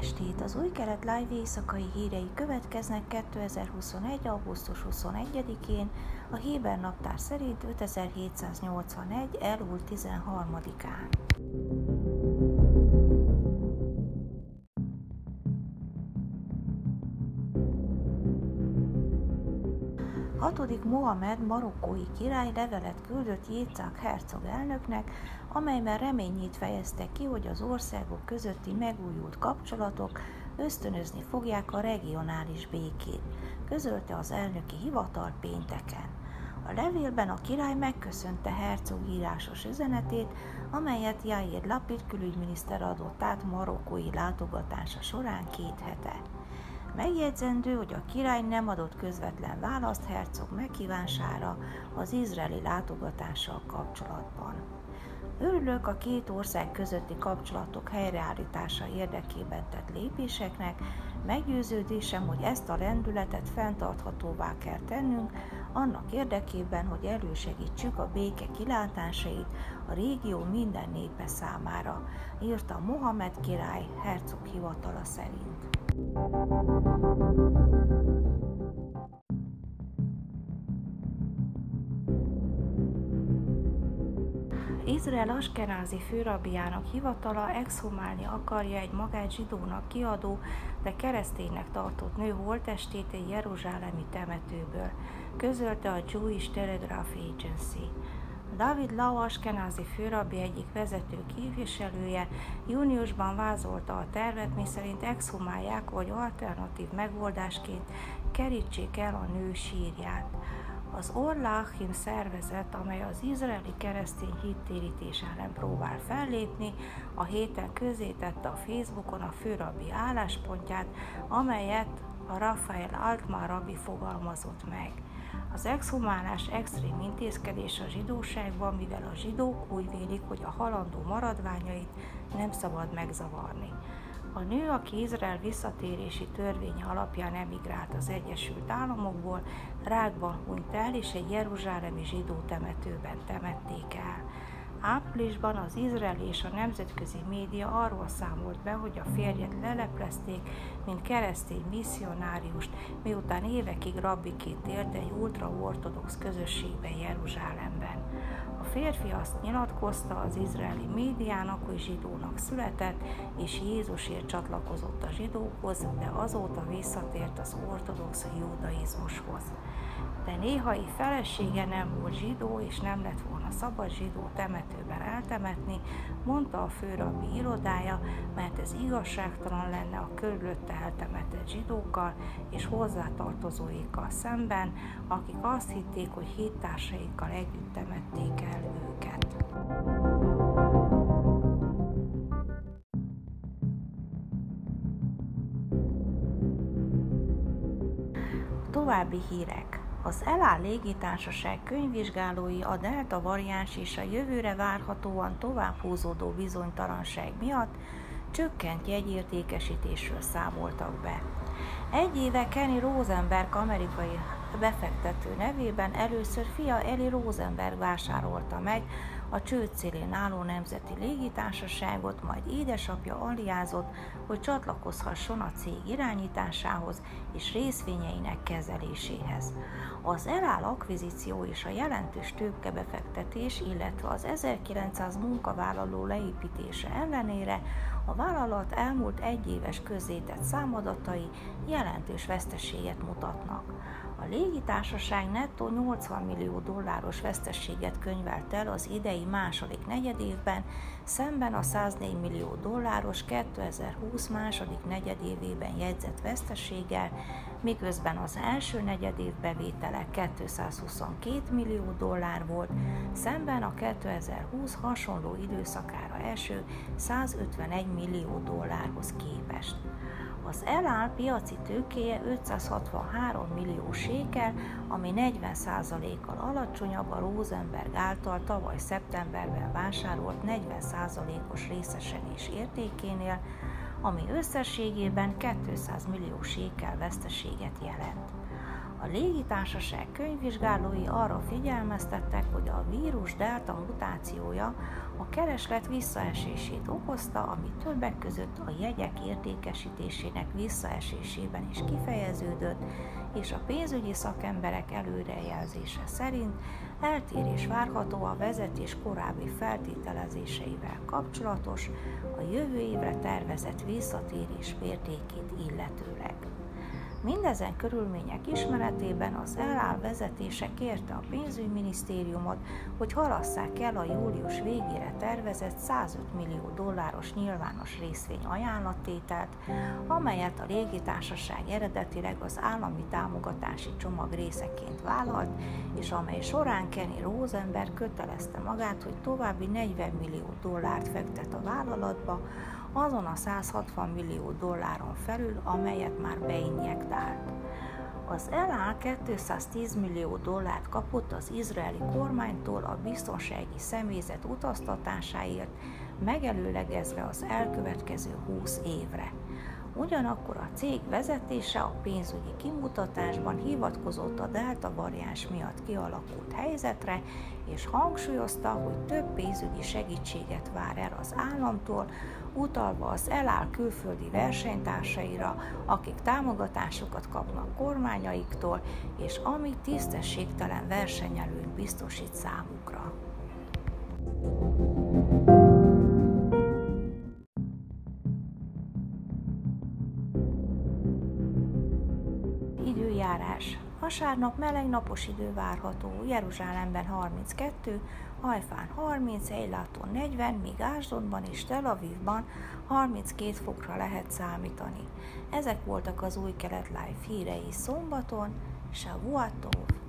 estét! Az új kelet live éjszakai hírei következnek 2021. augusztus 21-én, a Héber naptár szerint 5781. elúl 13-án. Hatodik Mohamed marokkói király levelet küldött Jécák hercog elnöknek, amelyben reményét fejezte ki, hogy az országok közötti megújult kapcsolatok ösztönözni fogják a regionális békét, közölte az elnöki hivatal pénteken. A levélben a király megköszönte hercog írásos üzenetét, amelyet Jair Lapid külügyminiszter adott át marokkói látogatása során két hete. Megjegyzendő, hogy a király nem adott közvetlen választ hercog meghívására az izraeli látogatással kapcsolatban. Örülök a két ország közötti kapcsolatok helyreállítása érdekében tett lépéseknek, meggyőződésem, hogy ezt a rendületet fenntarthatóvá kell tennünk, annak érdekében, hogy elősegítsük a béke kilátásait a régió minden népe számára, írta Mohamed király hercog hivatala szerint. Izrael Askenázi főrabbiának hivatala exhumálni akarja egy magát zsidónak kiadó, de kereszténynek tartott nő holtestét egy jeruzsálemi temetőből, közölte a Jewish Telegraph Agency. David Lau Askenázi főrabbi egyik vezető képviselője júniusban vázolta a tervet, miszerint exhumálják, vagy alternatív megoldásként kerítsék el a nő sírját. Az Orlachim szervezet, amely az izraeli keresztény hittérítés ellen próbál fellépni, a héten tette a Facebookon a főrabbi álláspontját, amelyet a Rafael Altmar rabbi fogalmazott meg. Az exhumálás extrém intézkedés a zsidóságban, mivel a zsidók úgy vélik, hogy a halandó maradványait nem szabad megzavarni. A nő, aki Izrael visszatérési törvénye alapján emigrált az Egyesült Államokból, rákban hunyt el, és egy jeruzsálemi zsidó temetőben temették el. Áprilisban az izraeli és a nemzetközi média arról számolt be, hogy a férjet leleplezték, mint keresztény misszionáriust, miután évekig rabbiként élt egy ultraortodox közösségben Jeruzsálemben. A férfi azt nyilatkozta az izraeli médiának, hogy zsidónak született, és Jézusért csatlakozott a zsidókhoz, de azóta visszatért az ortodox judaizmushoz de néhai felesége nem volt zsidó, és nem lett volna szabad zsidó temetőben eltemetni, mondta a főrabbi irodája, mert ez igazságtalan lenne a körülötte eltemetett zsidókkal és hozzátartozóikkal szemben, akik azt hitték, hogy hittársaikkal együtt temették el őket. További hírek. Az ELA légitársaság könyvvizsgálói a delta variáns és a jövőre várhatóan tovább húzódó bizonytalanság miatt csökkent jegyértékesítésről számoltak be. Egy éve Kenny Rosenberg amerikai befektető nevében először fia Eli Rosenberg vásárolta meg a csőd álló nemzeti légitársaságot, majd édesapja aliázott, hogy csatlakozhasson a cég irányításához és részvényeinek kezeléséhez. Az elál akvizíció és a jelentős tőkebefektetés, illetve az 1900 munkavállaló leépítése ellenére a vállalat elmúlt egy éves közzétett számadatai jelentős veszteséget mutatnak. A légitársaság nettó 80 millió dolláros veszteséget könyvelt el az idei második negyedévben, szemben a 104 millió dolláros 2020 második negyedévében jegyzett veszteséggel, miközben az első negyedév bevétele 222 millió dollár volt, szemben a 2020 hasonló időszakára eső 151 millió dollárhoz képest. Az elál piaci tőkéje 563 millió sékel, ami 40%-kal alacsonyabb a Rosenberg által tavaly szeptemberben vásárolt 40%-os részesedés értékénél, ami összességében 200 millió sékel veszteséget jelent. A légitársaság könyvvizsgálói arra figyelmeztettek, hogy a vírus delta mutációja a kereslet visszaesését okozta, ami többek között a jegyek értékesítésének visszaesésében is kifejeződött, és a pénzügyi szakemberek előrejelzése szerint eltérés várható a vezetés korábbi feltételezéseivel kapcsolatos, a jövő évre tervezett visszatérés mértékét illetőleg. Mindezen körülmények ismeretében az eláll vezetése kérte a pénzügyminisztériumot, hogy halasszák el a július végére tervezett 105 millió dolláros nyilvános részvény ajánlattételt, amelyet a légitársaság eredetileg az állami támogatási csomag részeként vállalt, és amely során Kenny Rosenberg kötelezte magát, hogy további 40 millió dollárt fektet a vállalatba, azon a 160 millió dolláron felül, amelyet már beinjektált. Az LA 210 millió dollárt kapott az izraeli kormánytól a biztonsági személyzet utaztatásáért, megelőlegezve az elkövetkező 20 évre. Ugyanakkor a cég vezetése a pénzügyi kimutatásban hivatkozott a delta variáns miatt kialakult helyzetre, és hangsúlyozta, hogy több pénzügyi segítséget vár el az államtól, utalva az eláll külföldi versenytársaira, akik támogatásokat kapnak kormányaiktól, és ami tisztességtelen versenyelőt biztosít számukra. Időjárás Vasárnap meleg napos idő várható, Jeruzsálemben 32, Hajfán 30, Eiláton 40, míg Ásdodban és Tel Avivban 32 fokra lehet számítani. Ezek voltak az új kelet live hírei szombaton, Shavuatov!